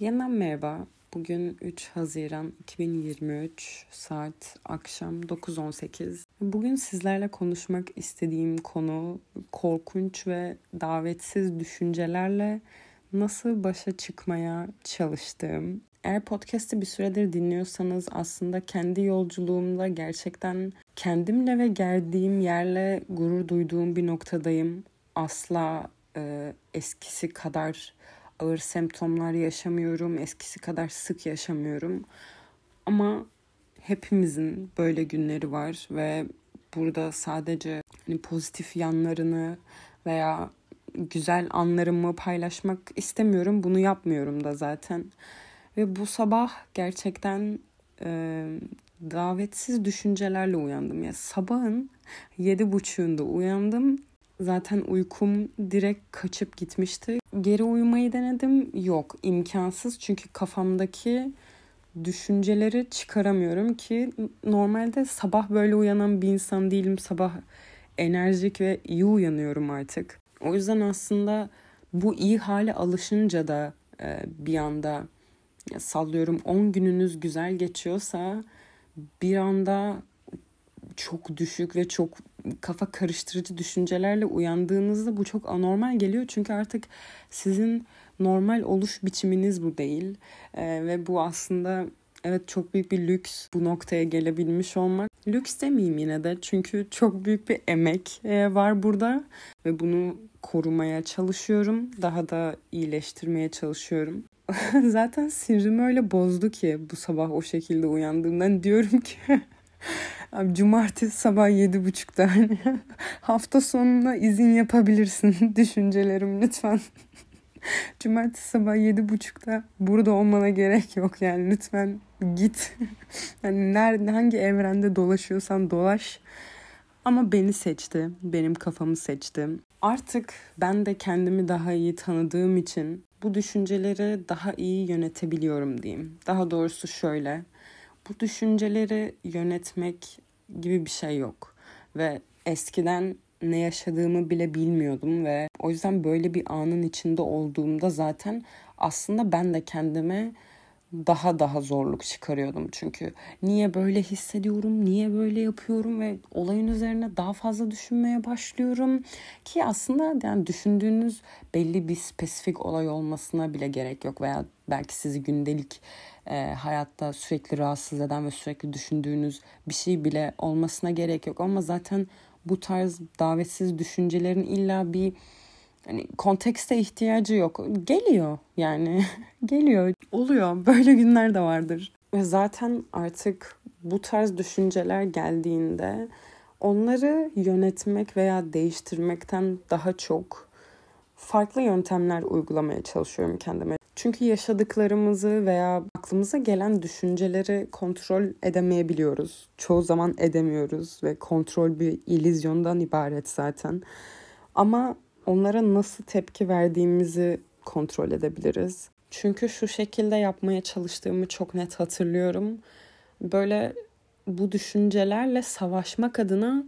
Yeniden merhaba. Bugün 3 Haziran 2023 saat akşam 9.18. Bugün sizlerle konuşmak istediğim konu korkunç ve davetsiz düşüncelerle nasıl başa çıkmaya çalıştığım. Eğer podcast'i bir süredir dinliyorsanız aslında kendi yolculuğumda gerçekten kendimle ve geldiğim yerle gurur duyduğum bir noktadayım. Asla e, eskisi kadar ağır semptomlar yaşamıyorum. Eskisi kadar sık yaşamıyorum. Ama hepimizin böyle günleri var ve burada sadece hani pozitif yanlarını veya güzel anlarımı paylaşmak istemiyorum. Bunu yapmıyorum da zaten. Ve bu sabah gerçekten e, davetsiz düşüncelerle uyandım. Ya sabahın yedi buçuğunda uyandım Zaten uykum direkt kaçıp gitmişti. Geri uyumayı denedim. Yok, imkansız. Çünkü kafamdaki düşünceleri çıkaramıyorum ki normalde sabah böyle uyanan bir insan değilim. Sabah enerjik ve iyi uyanıyorum artık. O yüzden aslında bu iyi hale alışınca da e, bir anda sallıyorum 10 gününüz güzel geçiyorsa bir anda çok düşük ve çok kafa karıştırıcı düşüncelerle uyandığınızda bu çok anormal geliyor. Çünkü artık sizin normal oluş biçiminiz bu değil. Ee, ve bu aslında evet çok büyük bir lüks bu noktaya gelebilmiş olmak. Lüks demeyeyim yine de çünkü çok büyük bir emek e, var burada ve bunu korumaya çalışıyorum. Daha da iyileştirmeye çalışıyorum. Zaten sirrimi öyle bozdu ki bu sabah o şekilde uyandığımdan diyorum ki Abi cumartesi sabah yedi buçukta hani hafta sonuna izin yapabilirsin düşüncelerim lütfen. cumartesi sabah yedi buçukta burada olmana gerek yok yani lütfen git. yani nerede hangi evrende dolaşıyorsan dolaş. Ama beni seçti, benim kafamı seçti. Artık ben de kendimi daha iyi tanıdığım için bu düşünceleri daha iyi yönetebiliyorum diyeyim. Daha doğrusu şöyle düşünceleri yönetmek gibi bir şey yok. Ve eskiden ne yaşadığımı bile bilmiyordum ve o yüzden böyle bir anın içinde olduğumda zaten aslında ben de kendime daha daha zorluk çıkarıyordum çünkü niye böyle hissediyorum, niye böyle yapıyorum ve olayın üzerine daha fazla düşünmeye başlıyorum ki aslında yani düşündüğünüz belli bir spesifik olay olmasına bile gerek yok veya belki sizi gündelik e, hayatta sürekli rahatsız eden ve sürekli düşündüğünüz bir şey bile olmasına gerek yok ama zaten bu tarz davetsiz düşüncelerin illa bir hani kontekste ihtiyacı yok. Geliyor yani. Geliyor. Oluyor. Böyle günler de vardır. Ve zaten artık bu tarz düşünceler geldiğinde onları yönetmek veya değiştirmekten daha çok farklı yöntemler uygulamaya çalışıyorum kendime. Çünkü yaşadıklarımızı veya aklımıza gelen düşünceleri kontrol edemeyebiliyoruz. Çoğu zaman edemiyoruz ve kontrol bir ilizyondan ibaret zaten. Ama onlara nasıl tepki verdiğimizi kontrol edebiliriz. Çünkü şu şekilde yapmaya çalıştığımı çok net hatırlıyorum. Böyle bu düşüncelerle savaşmak adına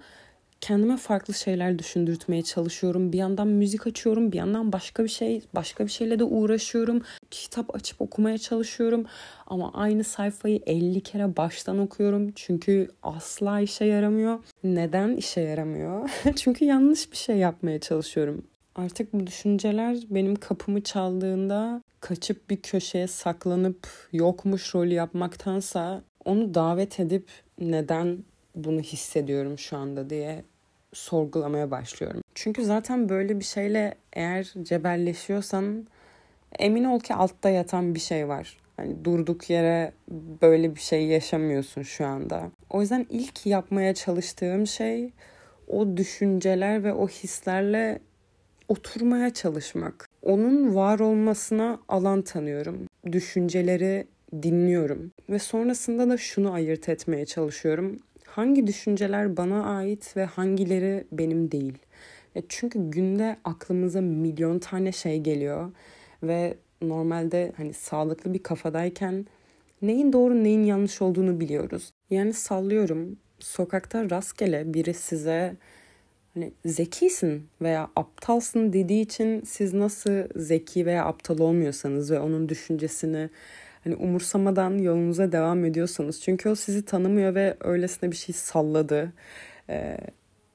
kendime farklı şeyler düşündürtmeye çalışıyorum. Bir yandan müzik açıyorum, bir yandan başka bir şey, başka bir şeyle de uğraşıyorum. Kitap açıp okumaya çalışıyorum ama aynı sayfayı 50 kere baştan okuyorum çünkü asla işe yaramıyor. Neden işe yaramıyor? çünkü yanlış bir şey yapmaya çalışıyorum. Artık bu düşünceler benim kapımı çaldığında kaçıp bir köşeye saklanıp yokmuş rolü yapmaktansa onu davet edip neden bunu hissediyorum şu anda diye sorgulamaya başlıyorum. Çünkü zaten böyle bir şeyle eğer cebelleşiyorsan emin ol ki altta yatan bir şey var. Hani durduk yere böyle bir şey yaşamıyorsun şu anda. O yüzden ilk yapmaya çalıştığım şey o düşünceler ve o hislerle oturmaya çalışmak. Onun var olmasına alan tanıyorum. Düşünceleri dinliyorum ve sonrasında da şunu ayırt etmeye çalışıyorum hangi düşünceler bana ait ve hangileri benim değil. Çünkü günde aklımıza milyon tane şey geliyor ve normalde hani sağlıklı bir kafadayken neyin doğru neyin yanlış olduğunu biliyoruz. Yani sallıyorum sokakta rastgele biri size hani zekisin veya aptalsın dediği için siz nasıl zeki veya aptal olmuyorsanız ve onun düşüncesini hani umursamadan yolunuza devam ediyorsanız çünkü o sizi tanımıyor ve öylesine bir şey salladı. Ee,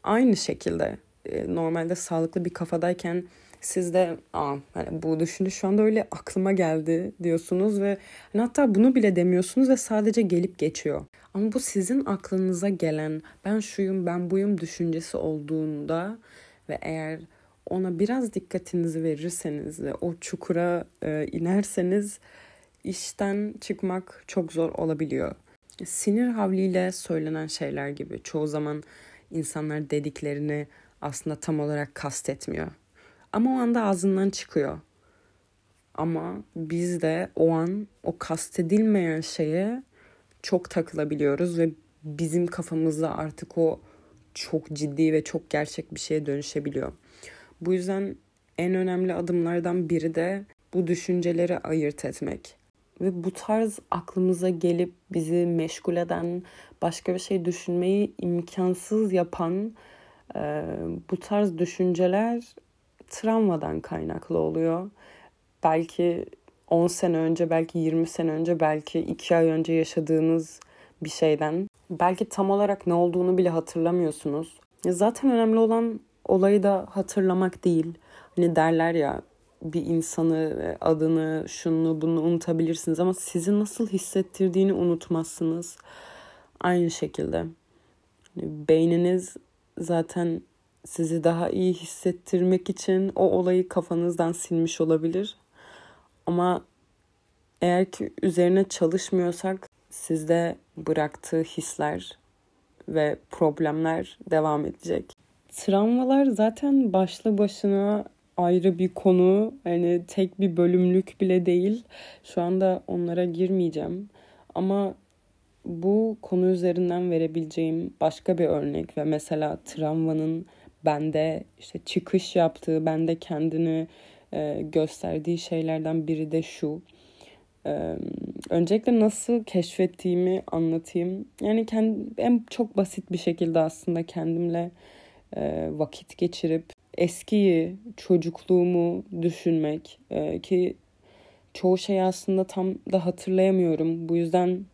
aynı şekilde e, normalde sağlıklı bir kafadayken siz de Aa, hani bu düşünce şu anda öyle aklıma geldi diyorsunuz ve hani hatta bunu bile demiyorsunuz ve sadece gelip geçiyor. Ama bu sizin aklınıza gelen ben şuyum ben buyum düşüncesi olduğunda ve eğer ona biraz dikkatinizi verirseniz ve o çukura e, inerseniz işten çıkmak çok zor olabiliyor. Sinir havliyle söylenen şeyler gibi çoğu zaman insanlar dediklerini aslında tam olarak kastetmiyor. Ama o anda ağzından çıkıyor. Ama biz de o an o kastedilmeyen şeye çok takılabiliyoruz ve bizim kafamızda artık o çok ciddi ve çok gerçek bir şeye dönüşebiliyor. Bu yüzden en önemli adımlardan biri de bu düşünceleri ayırt etmek. Ve bu tarz aklımıza gelip bizi meşgul eden, başka bir şey düşünmeyi imkansız yapan e, bu tarz düşünceler travmadan kaynaklı oluyor. Belki 10 sene önce, belki 20 sene önce, belki 2 ay önce yaşadığınız bir şeyden. Belki tam olarak ne olduğunu bile hatırlamıyorsunuz. Zaten önemli olan olayı da hatırlamak değil. Hani derler ya bir insanı, adını, şunu bunu unutabilirsiniz ama sizi nasıl hissettirdiğini unutmazsınız. Aynı şekilde. Beyniniz zaten sizi daha iyi hissettirmek için o olayı kafanızdan silmiş olabilir. Ama eğer ki üzerine çalışmıyorsak sizde bıraktığı hisler ve problemler devam edecek. Travmalar zaten başlı başına ayrı bir konu. Hani tek bir bölümlük bile değil. Şu anda onlara girmeyeceğim. Ama bu konu üzerinden verebileceğim başka bir örnek ve mesela travmanın bende işte çıkış yaptığı, bende kendini e, gösterdiği şeylerden biri de şu. E, öncelikle nasıl keşfettiğimi anlatayım. Yani kendi, en çok basit bir şekilde aslında kendimle e, vakit geçirip eskiyi, çocukluğumu düşünmek e, ki çoğu şeyi aslında tam da hatırlayamıyorum. Bu yüzden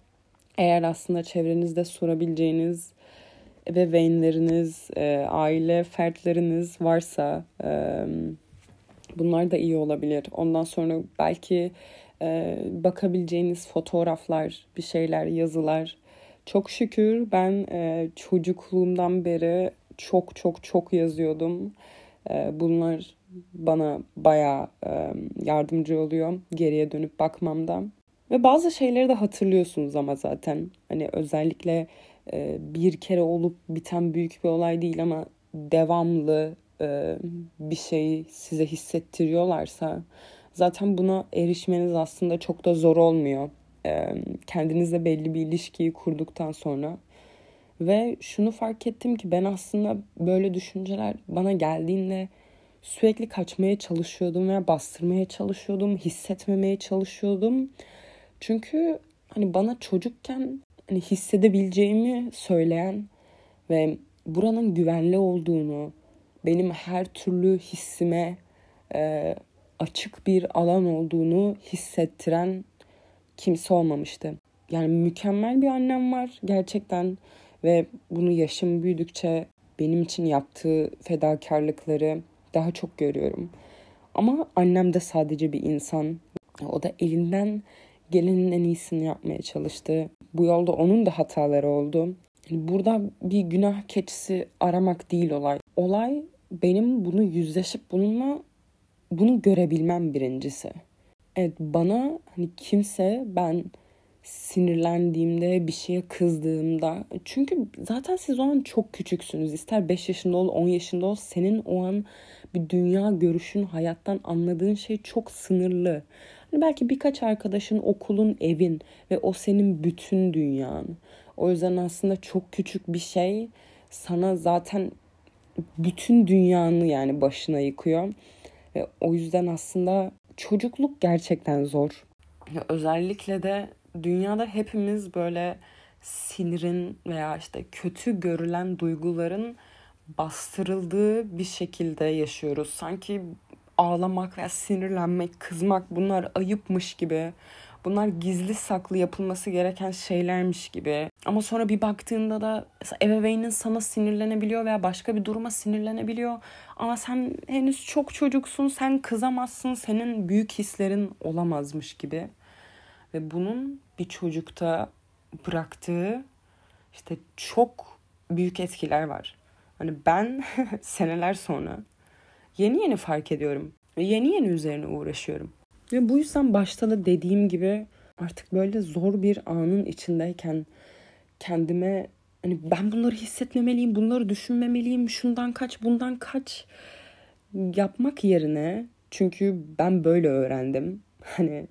eğer aslında çevrenizde sorabileceğiniz ebeveynleriniz, e, aile fertleriniz varsa e, bunlar da iyi olabilir. Ondan sonra belki e, bakabileceğiniz fotoğraflar, bir şeyler, yazılar. Çok şükür ben e, çocukluğumdan beri çok çok çok yazıyordum. E, bunlar bana bayağı e, yardımcı oluyor geriye dönüp bakmamda. Ve bazı şeyleri de hatırlıyorsunuz ama zaten. Hani özellikle e, bir kere olup biten büyük bir olay değil ama devamlı e, bir şeyi size hissettiriyorlarsa zaten buna erişmeniz aslında çok da zor olmuyor. Kendinizle belli bir ilişkiyi kurduktan sonra. Ve şunu fark ettim ki ben aslında böyle düşünceler bana geldiğinde sürekli kaçmaya çalışıyordum veya bastırmaya çalışıyordum, hissetmemeye çalışıyordum. Çünkü hani bana çocukken hani hissedebileceğimi söyleyen ve buranın güvenli olduğunu, benim her türlü hissime e, açık bir alan olduğunu hissettiren kimse olmamıştı. Yani mükemmel bir annem var gerçekten ve bunu yaşım büyüdükçe benim için yaptığı fedakarlıkları daha çok görüyorum. Ama annem de sadece bir insan. O da elinden gelenin en iyisini yapmaya çalıştı. Bu yolda onun da hataları oldu. Burada bir günah keçisi aramak değil olay. Olay benim bunu yüzleşip bununla bunu görebilmem birincisi. Evet bana hani kimse ben sinirlendiğimde bir şeye kızdığımda çünkü zaten siz o an çok küçüksünüz. İster 5 yaşında ol 10 yaşında ol senin o an bir dünya görüşün hayattan anladığın şey çok sınırlı. Hani belki birkaç arkadaşın, okulun, evin ve o senin bütün dünyan. O yüzden aslında çok küçük bir şey sana zaten bütün dünyanı yani başına yıkıyor. Ve o yüzden aslında çocukluk gerçekten zor. Özellikle de dünyada hepimiz böyle sinirin veya işte kötü görülen duyguların bastırıldığı bir şekilde yaşıyoruz. Sanki ağlamak veya sinirlenmek, kızmak bunlar ayıpmış gibi. Bunlar gizli saklı yapılması gereken şeylermiş gibi. Ama sonra bir baktığında da ebeveynin sana sinirlenebiliyor veya başka bir duruma sinirlenebiliyor. Ama sen henüz çok çocuksun, sen kızamazsın, senin büyük hislerin olamazmış gibi. Ve bunun bir çocukta bıraktığı işte çok büyük etkiler var. Hani ben seneler sonra yeni yeni fark ediyorum. Ve yeni yeni üzerine uğraşıyorum. Ve bu yüzden başta da dediğim gibi artık böyle zor bir anın içindeyken kendime hani ben bunları hissetmemeliyim, bunları düşünmemeliyim, şundan kaç, bundan kaç yapmak yerine çünkü ben böyle öğrendim. Hani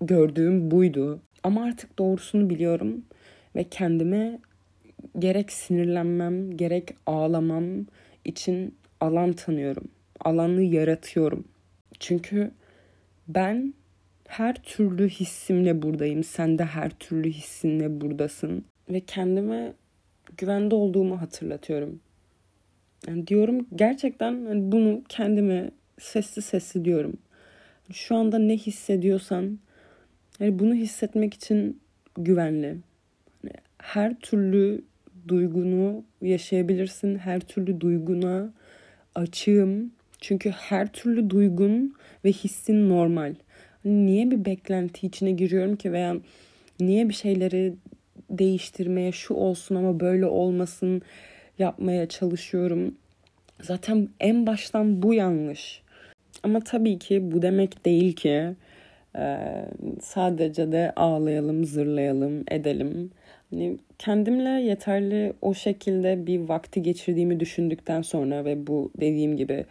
gördüğüm buydu. Ama artık doğrusunu biliyorum ve kendime gerek sinirlenmem, gerek ağlamam için alan tanıyorum. Alanı yaratıyorum. Çünkü ben her türlü hissimle buradayım. Sen de her türlü hissinle buradasın. Ve kendime güvende olduğumu hatırlatıyorum. Yani diyorum gerçekten hani bunu kendime sesli sesli diyorum. Şu anda ne hissediyorsan yani bunu hissetmek için güvenli. Yani her türlü duygunu yaşayabilirsin. Her türlü duyguna açığım. Çünkü her türlü duygun ve hissin normal. Hani niye bir beklenti içine giriyorum ki veya niye bir şeyleri değiştirmeye şu olsun ama böyle olmasın yapmaya çalışıyorum. Zaten en baştan bu yanlış. Ama tabii ki bu demek değil ki e, sadece de ağlayalım, zırlayalım, edelim. Hani kendimle yeterli o şekilde bir vakti geçirdiğimi düşündükten sonra ve bu dediğim gibi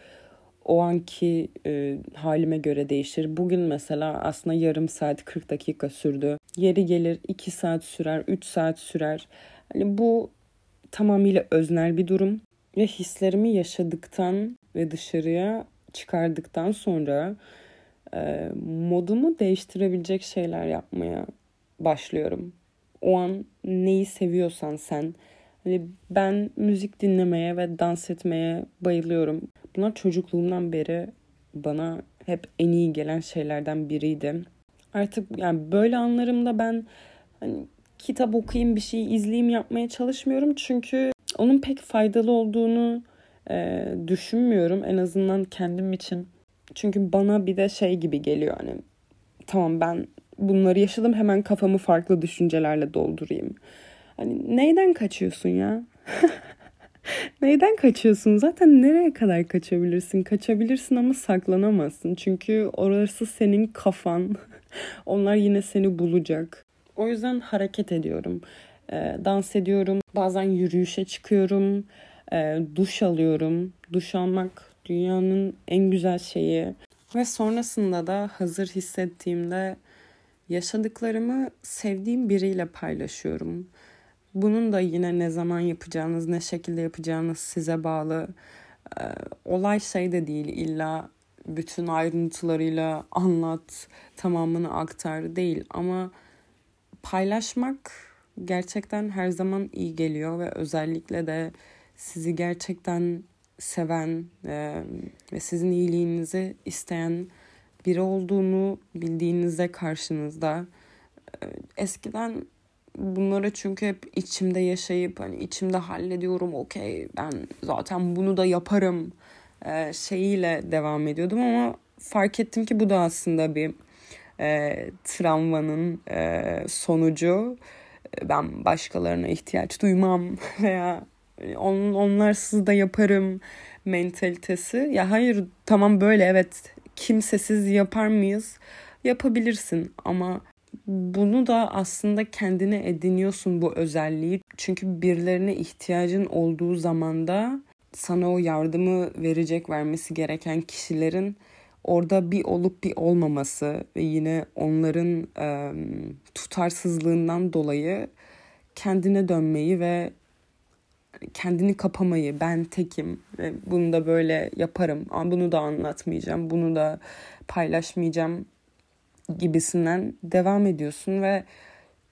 o anki e, halime göre değişir. Bugün mesela aslında yarım saat 40 dakika sürdü. Yeri gelir 2 saat sürer, 3 saat sürer. Hani bu tamamıyla öznel bir durum ve hislerimi yaşadıktan ve dışarıya çıkardıktan sonra e, modumu değiştirebilecek şeyler yapmaya başlıyorum. O an neyi seviyorsan sen. Hani ben müzik dinlemeye ve dans etmeye bayılıyorum. Bunlar çocukluğumdan beri bana hep en iyi gelen şeylerden biriydi. Artık yani böyle anlarımda ben hani kitap okuyayım, bir şey izleyeyim yapmaya çalışmıyorum. Çünkü onun pek faydalı olduğunu e, düşünmüyorum. En azından kendim için. Çünkü bana bir de şey gibi geliyor hani tamam ben bunları yaşadım hemen kafamı farklı düşüncelerle doldurayım. Hani neyden kaçıyorsun ya? Neyden kaçıyorsun? Zaten nereye kadar kaçabilirsin? Kaçabilirsin ama saklanamazsın. Çünkü orası senin kafan. Onlar yine seni bulacak. O yüzden hareket ediyorum. E, dans ediyorum. Bazen yürüyüşe çıkıyorum. E, duş alıyorum. Duş almak dünyanın en güzel şeyi. Ve sonrasında da hazır hissettiğimde yaşadıklarımı sevdiğim biriyle paylaşıyorum. Bunun da yine ne zaman yapacağınız, ne şekilde yapacağınız size bağlı. Ee, olay şey de değil illa bütün ayrıntılarıyla anlat, tamamını aktar değil ama paylaşmak gerçekten her zaman iyi geliyor ve özellikle de sizi gerçekten seven e, ve sizin iyiliğinizi isteyen biri olduğunu bildiğinizde karşınızda e, eskiden bunları çünkü hep içimde yaşayıp hani içimde hallediyorum okey ben zaten bunu da yaparım e, şeyiyle devam ediyordum ama fark ettim ki bu da aslında bir e, travmanın e, sonucu. Ben başkalarına ihtiyaç duymam veya on, onlarsız da yaparım mentalitesi. Ya hayır tamam böyle evet. Kimsesiz yapar mıyız? Yapabilirsin ama bunu da aslında kendine ediniyorsun bu özelliği. Çünkü birilerine ihtiyacın olduğu zamanda sana o yardımı verecek, vermesi gereken kişilerin orada bir olup bir olmaması ve yine onların e, tutarsızlığından dolayı kendine dönmeyi ve kendini kapamayı ben tekim ve bunu da böyle yaparım ama bunu da anlatmayacağım bunu da paylaşmayacağım gibisinden devam ediyorsun ve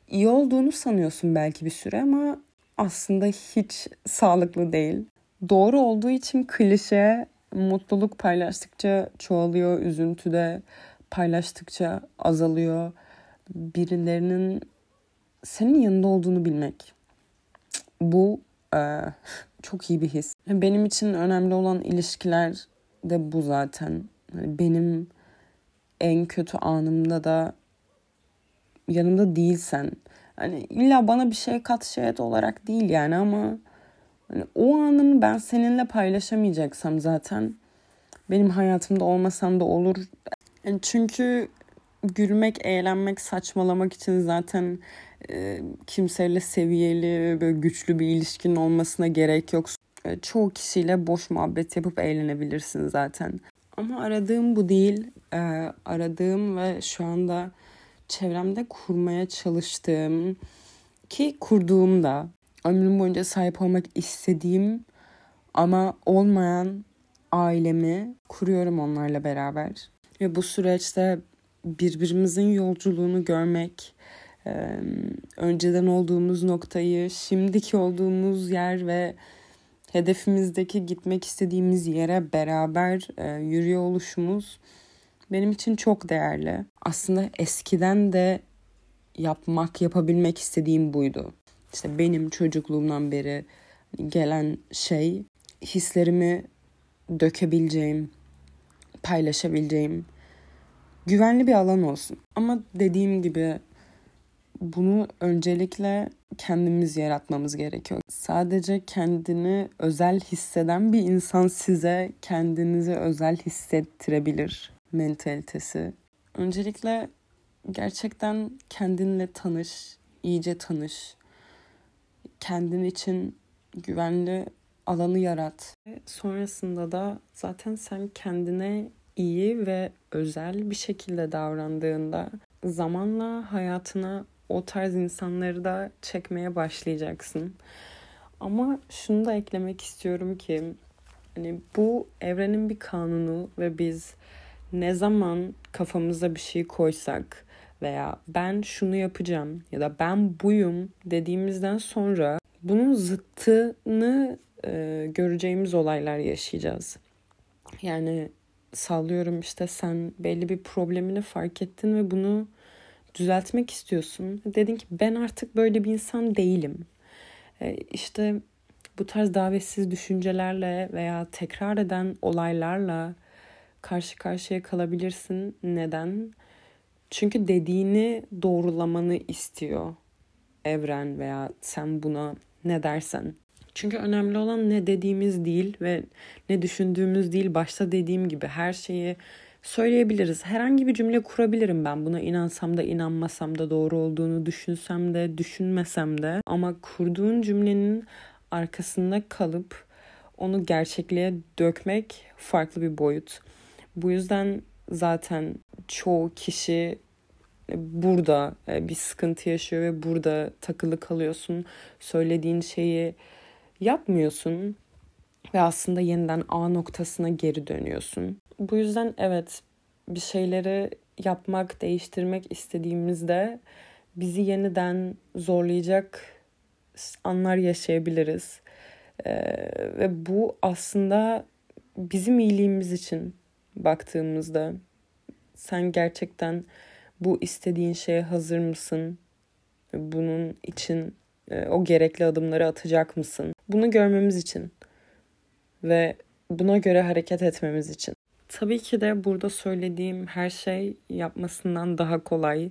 iyi olduğunu sanıyorsun belki bir süre ama aslında hiç sağlıklı değil. doğru olduğu için klişe mutluluk paylaştıkça çoğalıyor, üzüntü de paylaştıkça azalıyor. Birilerinin senin yanında olduğunu bilmek. Bu e, çok iyi bir his. Benim için önemli olan ilişkiler de bu zaten. Hani benim en kötü anımda da yanımda değilsen hani illa bana bir şey kat şey et olarak değil yani ama hani o anımı ben seninle paylaşamayacaksam zaten benim hayatımda olmasam da olur. Yani çünkü gülmek, eğlenmek, saçmalamak için zaten e, kimseyle seviyeli, böyle güçlü bir ilişkin olmasına gerek yok. E, çoğu kişiyle boş muhabbet yapıp eğlenebilirsin zaten. Ama aradığım bu değil. E, aradığım ve şu anda çevremde kurmaya çalıştığım ki kurduğumda ömrüm boyunca sahip olmak istediğim ama olmayan ailemi kuruyorum onlarla beraber. Ve bu süreçte birbirimizin yolculuğunu görmek, önceden olduğumuz noktayı, şimdiki olduğumuz yer ve hedefimizdeki gitmek istediğimiz yere beraber yürüyor oluşumuz benim için çok değerli. Aslında eskiden de yapmak, yapabilmek istediğim buydu. İşte benim çocukluğumdan beri gelen şey hislerimi dökebileceğim, paylaşabileceğim güvenli bir alan olsun. Ama dediğim gibi bunu öncelikle kendimiz yaratmamız gerekiyor. Sadece kendini özel hisseden bir insan size kendinizi özel hissettirebilir mentalitesi. Öncelikle gerçekten kendinle tanış, iyice tanış. Kendin için güvenli alanı yarat. Sonrasında da zaten sen kendine iyi ve özel bir şekilde davrandığında zamanla hayatına o tarz insanları da çekmeye başlayacaksın. Ama şunu da eklemek istiyorum ki hani bu evrenin bir kanunu ve biz ne zaman kafamıza bir şey koysak veya ben şunu yapacağım ya da ben buyum dediğimizden sonra bunun zıttını e, göreceğimiz olaylar yaşayacağız. Yani sallıyorum işte sen belli bir problemini fark ettin ve bunu düzeltmek istiyorsun. Dedin ki ben artık böyle bir insan değilim. E, işte bu tarz davetsiz düşüncelerle veya tekrar eden olaylarla karşı karşıya kalabilirsin. Neden? Çünkü dediğini doğrulamanı istiyor evren veya sen buna ne dersen. Çünkü önemli olan ne dediğimiz değil ve ne düşündüğümüz değil. Başta dediğim gibi her şeyi söyleyebiliriz. Herhangi bir cümle kurabilirim ben. Buna inansam da inanmasam da doğru olduğunu düşünsem de düşünmesem de. Ama kurduğun cümlenin arkasında kalıp onu gerçekliğe dökmek farklı bir boyut. Bu yüzden zaten çoğu kişi burada e, bir sıkıntı yaşıyor ve burada takılı kalıyorsun. Söylediğin şeyi yapmıyorsun ve aslında yeniden A noktasına geri dönüyorsun. Bu yüzden evet bir şeyleri yapmak, değiştirmek istediğimizde bizi yeniden zorlayacak anlar yaşayabiliriz. Ee, ve bu aslında bizim iyiliğimiz için baktığımızda sen gerçekten bu istediğin şeye hazır mısın? Bunun için e, o gerekli adımları atacak mısın? Bunu görmemiz için ve buna göre hareket etmemiz için. Tabii ki de burada söylediğim her şey yapmasından daha kolay.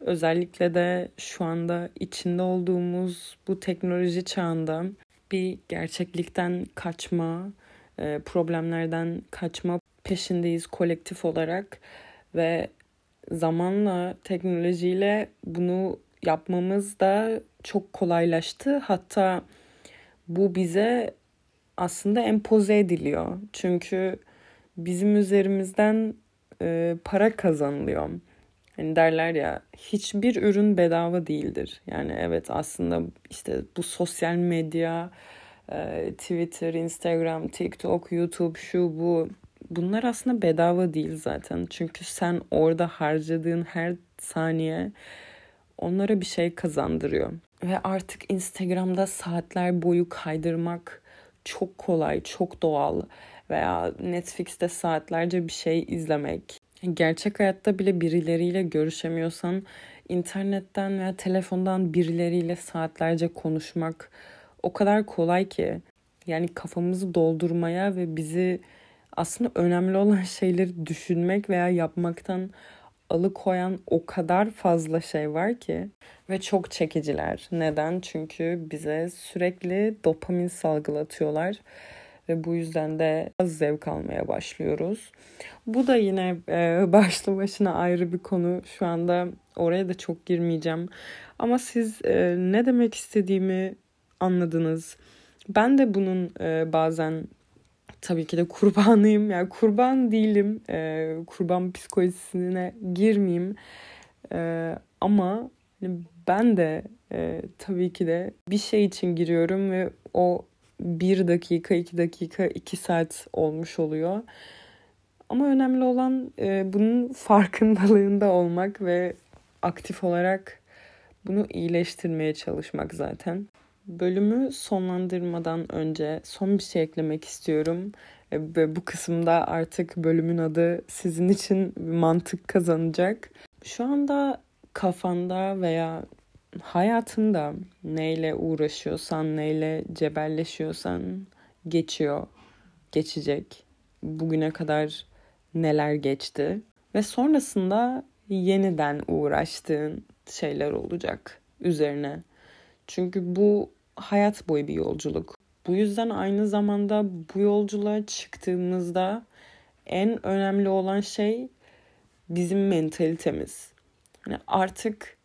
Özellikle de şu anda içinde olduğumuz bu teknoloji çağında bir gerçeklikten kaçma, e, problemlerden kaçma peşindeyiz kolektif olarak ve zamanla teknolojiyle bunu yapmamız da çok kolaylaştı. Hatta bu bize aslında empoze ediliyor. Çünkü bizim üzerimizden e, para kazanılıyor. Hani derler ya hiçbir ürün bedava değildir. Yani evet aslında işte bu sosyal medya, e, Twitter, Instagram, TikTok, YouTube şu bu bunlar aslında bedava değil zaten. Çünkü sen orada harcadığın her saniye onlara bir şey kazandırıyor. Ve artık Instagram'da saatler boyu kaydırmak çok kolay, çok doğal veya Netflix'te saatlerce bir şey izlemek. Gerçek hayatta bile birileriyle görüşemiyorsan internetten veya telefondan birileriyle saatlerce konuşmak o kadar kolay ki. Yani kafamızı doldurmaya ve bizi aslında önemli olan şeyleri düşünmek veya yapmaktan alıkoyan o kadar fazla şey var ki ve çok çekiciler. Neden? Çünkü bize sürekli dopamin salgılatıyorlar ve bu yüzden de az zevk almaya başlıyoruz. Bu da yine e, başlı başına ayrı bir konu. Şu anda oraya da çok girmeyeceğim. Ama siz e, ne demek istediğimi anladınız. Ben de bunun e, bazen tabii ki de kurbanıyım. Yani kurban değilim. E, kurban psikolojisine girmeyeyim. E, ama hani ben de e, tabii ki de bir şey için giriyorum ve o bir dakika, iki dakika, iki saat olmuş oluyor. Ama önemli olan e, bunun farkındalığında olmak ve aktif olarak bunu iyileştirmeye çalışmak zaten. Bölümü sonlandırmadan önce son bir şey eklemek istiyorum. E, ve bu kısımda artık bölümün adı sizin için mantık kazanacak. Şu anda kafanda veya hayatında neyle uğraşıyorsan, neyle cebelleşiyorsan geçiyor, geçecek. Bugüne kadar neler geçti ve sonrasında yeniden uğraştığın şeyler olacak üzerine. Çünkü bu hayat boyu bir yolculuk. Bu yüzden aynı zamanda bu yolculuğa çıktığımızda en önemli olan şey bizim mentalitemiz. Yani artık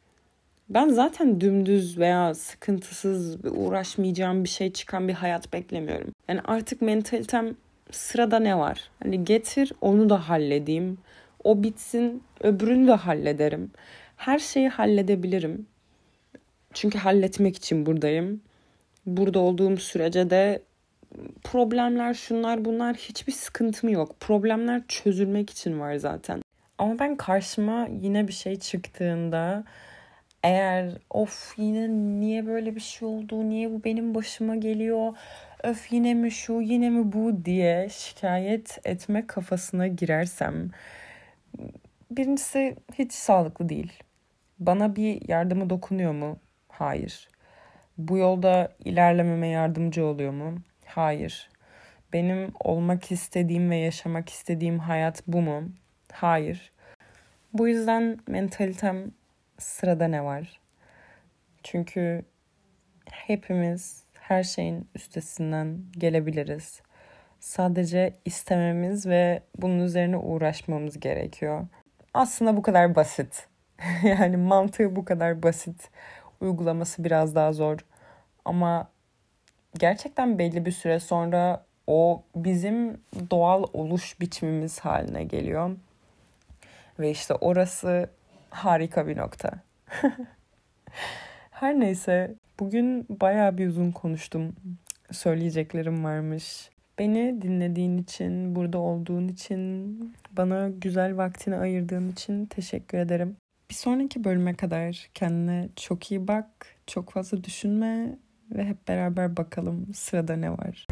ben zaten dümdüz veya sıkıntısız uğraşmayacağım bir şey çıkan bir hayat beklemiyorum. Yani artık mentalitem sırada ne var? Hani getir onu da halledeyim. O bitsin öbürünü de hallederim. Her şeyi halledebilirim. Çünkü halletmek için buradayım. Burada olduğum sürece de problemler şunlar bunlar hiçbir sıkıntım yok. Problemler çözülmek için var zaten. Ama ben karşıma yine bir şey çıktığında eğer of yine niye böyle bir şey oldu, niye bu benim başıma geliyor, öf yine mi şu, yine mi bu diye şikayet etme kafasına girersem birincisi hiç sağlıklı değil. Bana bir yardımı dokunuyor mu? Hayır. Bu yolda ilerlememe yardımcı oluyor mu? Hayır. Benim olmak istediğim ve yaşamak istediğim hayat bu mu? Hayır. Bu yüzden mentalitem sırada ne var? Çünkü hepimiz her şeyin üstesinden gelebiliriz. Sadece istememiz ve bunun üzerine uğraşmamız gerekiyor. Aslında bu kadar basit. yani mantığı bu kadar basit. Uygulaması biraz daha zor. Ama gerçekten belli bir süre sonra o bizim doğal oluş biçimimiz haline geliyor. Ve işte orası harika bir nokta. Her neyse bugün baya bir uzun konuştum. Söyleyeceklerim varmış. Beni dinlediğin için, burada olduğun için, bana güzel vaktini ayırdığın için teşekkür ederim. Bir sonraki bölüme kadar kendine çok iyi bak, çok fazla düşünme ve hep beraber bakalım sırada ne var.